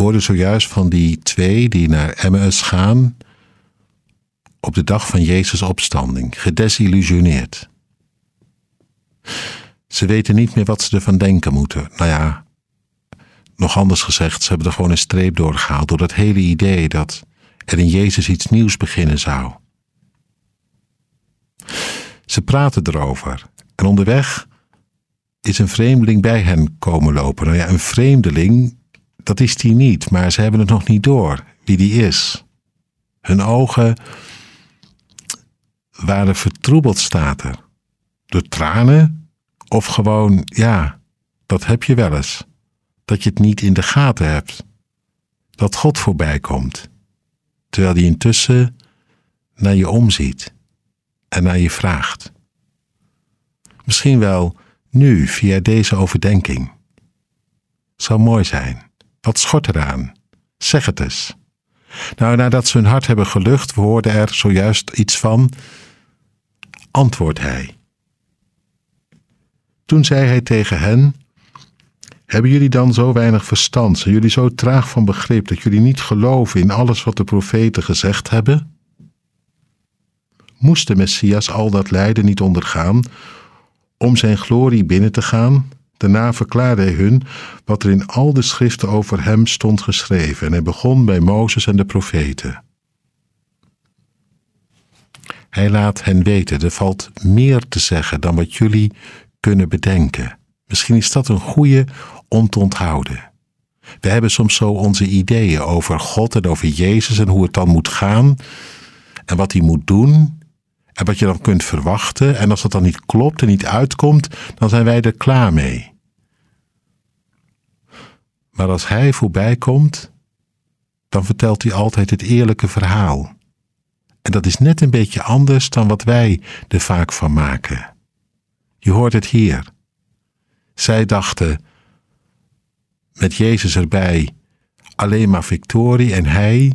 hoorden zojuist van die twee die naar Emmaus gaan op de dag van Jezus' opstanding, gedesillusioneerd. Ze weten niet meer wat ze ervan denken moeten. Nou ja, nog anders gezegd, ze hebben er gewoon een streep doorgehaald door dat hele idee dat er in Jezus iets nieuws beginnen zou. Ze praten erover en onderweg is een vreemdeling bij hen komen lopen. Nou ja, een vreemdeling, dat is die niet, maar ze hebben het nog niet door wie die is. Hun ogen waren vertroebeld, staat er. Door tranen of gewoon, ja, dat heb je wel eens. Dat je het niet in de gaten hebt. Dat God voorbij komt. Terwijl hij intussen naar je omziet en naar je vraagt. Misschien wel nu via deze overdenking. Zou mooi zijn. Wat schort eraan? Zeg het eens. Nou, nadat ze hun hart hebben gelucht, we hoorden er zojuist iets van, antwoordt hij. Toen zei hij tegen hen: Hebben jullie dan zo weinig verstand, zijn jullie zo traag van begrip dat jullie niet geloven in alles wat de profeten gezegd hebben? Moest de Messias al dat lijden niet ondergaan om zijn glorie binnen te gaan? Daarna verklaarde hij hun wat er in al de schriften over hem stond geschreven en hij begon bij Mozes en de profeten. Hij laat hen weten, er valt meer te zeggen dan wat jullie kunnen bedenken. Misschien is dat een goede om te onthouden. We hebben soms zo onze ideeën over God en over Jezus en hoe het dan moet gaan en wat hij moet doen en wat je dan kunt verwachten. En als dat dan niet klopt en niet uitkomt, dan zijn wij er klaar mee. Maar als hij voorbij komt, dan vertelt hij altijd het eerlijke verhaal. En dat is net een beetje anders dan wat wij er vaak van maken. Je hoort het hier. Zij dachten, met Jezus erbij, alleen maar victorie en hij,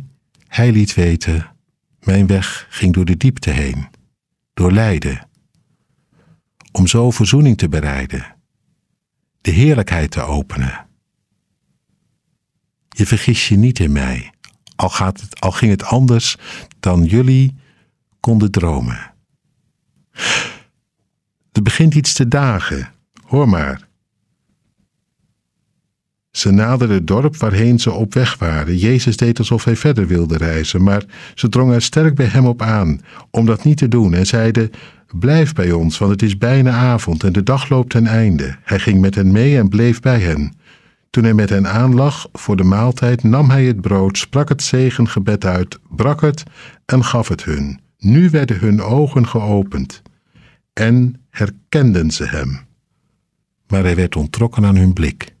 hij liet weten, mijn weg ging door de diepte heen door lijden, om zo verzoening te bereiden, de heerlijkheid te openen. Je vergis je niet in mij, al, gaat het, al ging het anders dan jullie konden dromen. Er begint iets te dagen, hoor maar. Ze naderden het dorp waarheen ze op weg waren. Jezus deed alsof hij verder wilde reizen, maar ze drongen er sterk bij hem op aan om dat niet te doen en zeiden: Blijf bij ons, want het is bijna avond en de dag loopt ten einde. Hij ging met hen mee en bleef bij hen. Toen hij met hen aanlag voor de maaltijd, nam hij het brood, sprak het zegengebed uit, brak het en gaf het hun. Nu werden hun ogen geopend en herkenden ze hem. Maar hij werd ontrokken aan hun blik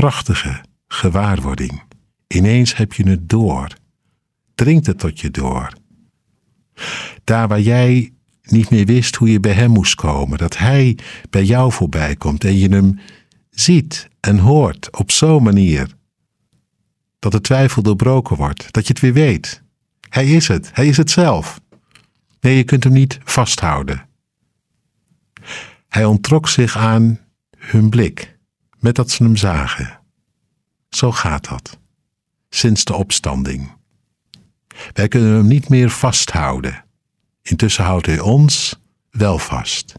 prachtige gewaarwording. Ineens heb je het door. Dringt het tot je door. Daar waar jij niet meer wist hoe je bij hem moest komen, dat hij bij jou voorbij komt en je hem ziet en hoort op zo'n manier dat de twijfel doorbroken wordt, dat je het weer weet. Hij is het, hij is het zelf. Nee, je kunt hem niet vasthouden. Hij ontrok zich aan hun blik met dat ze hem zagen. Zo gaat dat, sinds de opstanding. Wij kunnen hem niet meer vasthouden. Intussen houdt hij ons wel vast,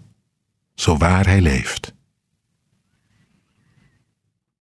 zo waar hij leeft.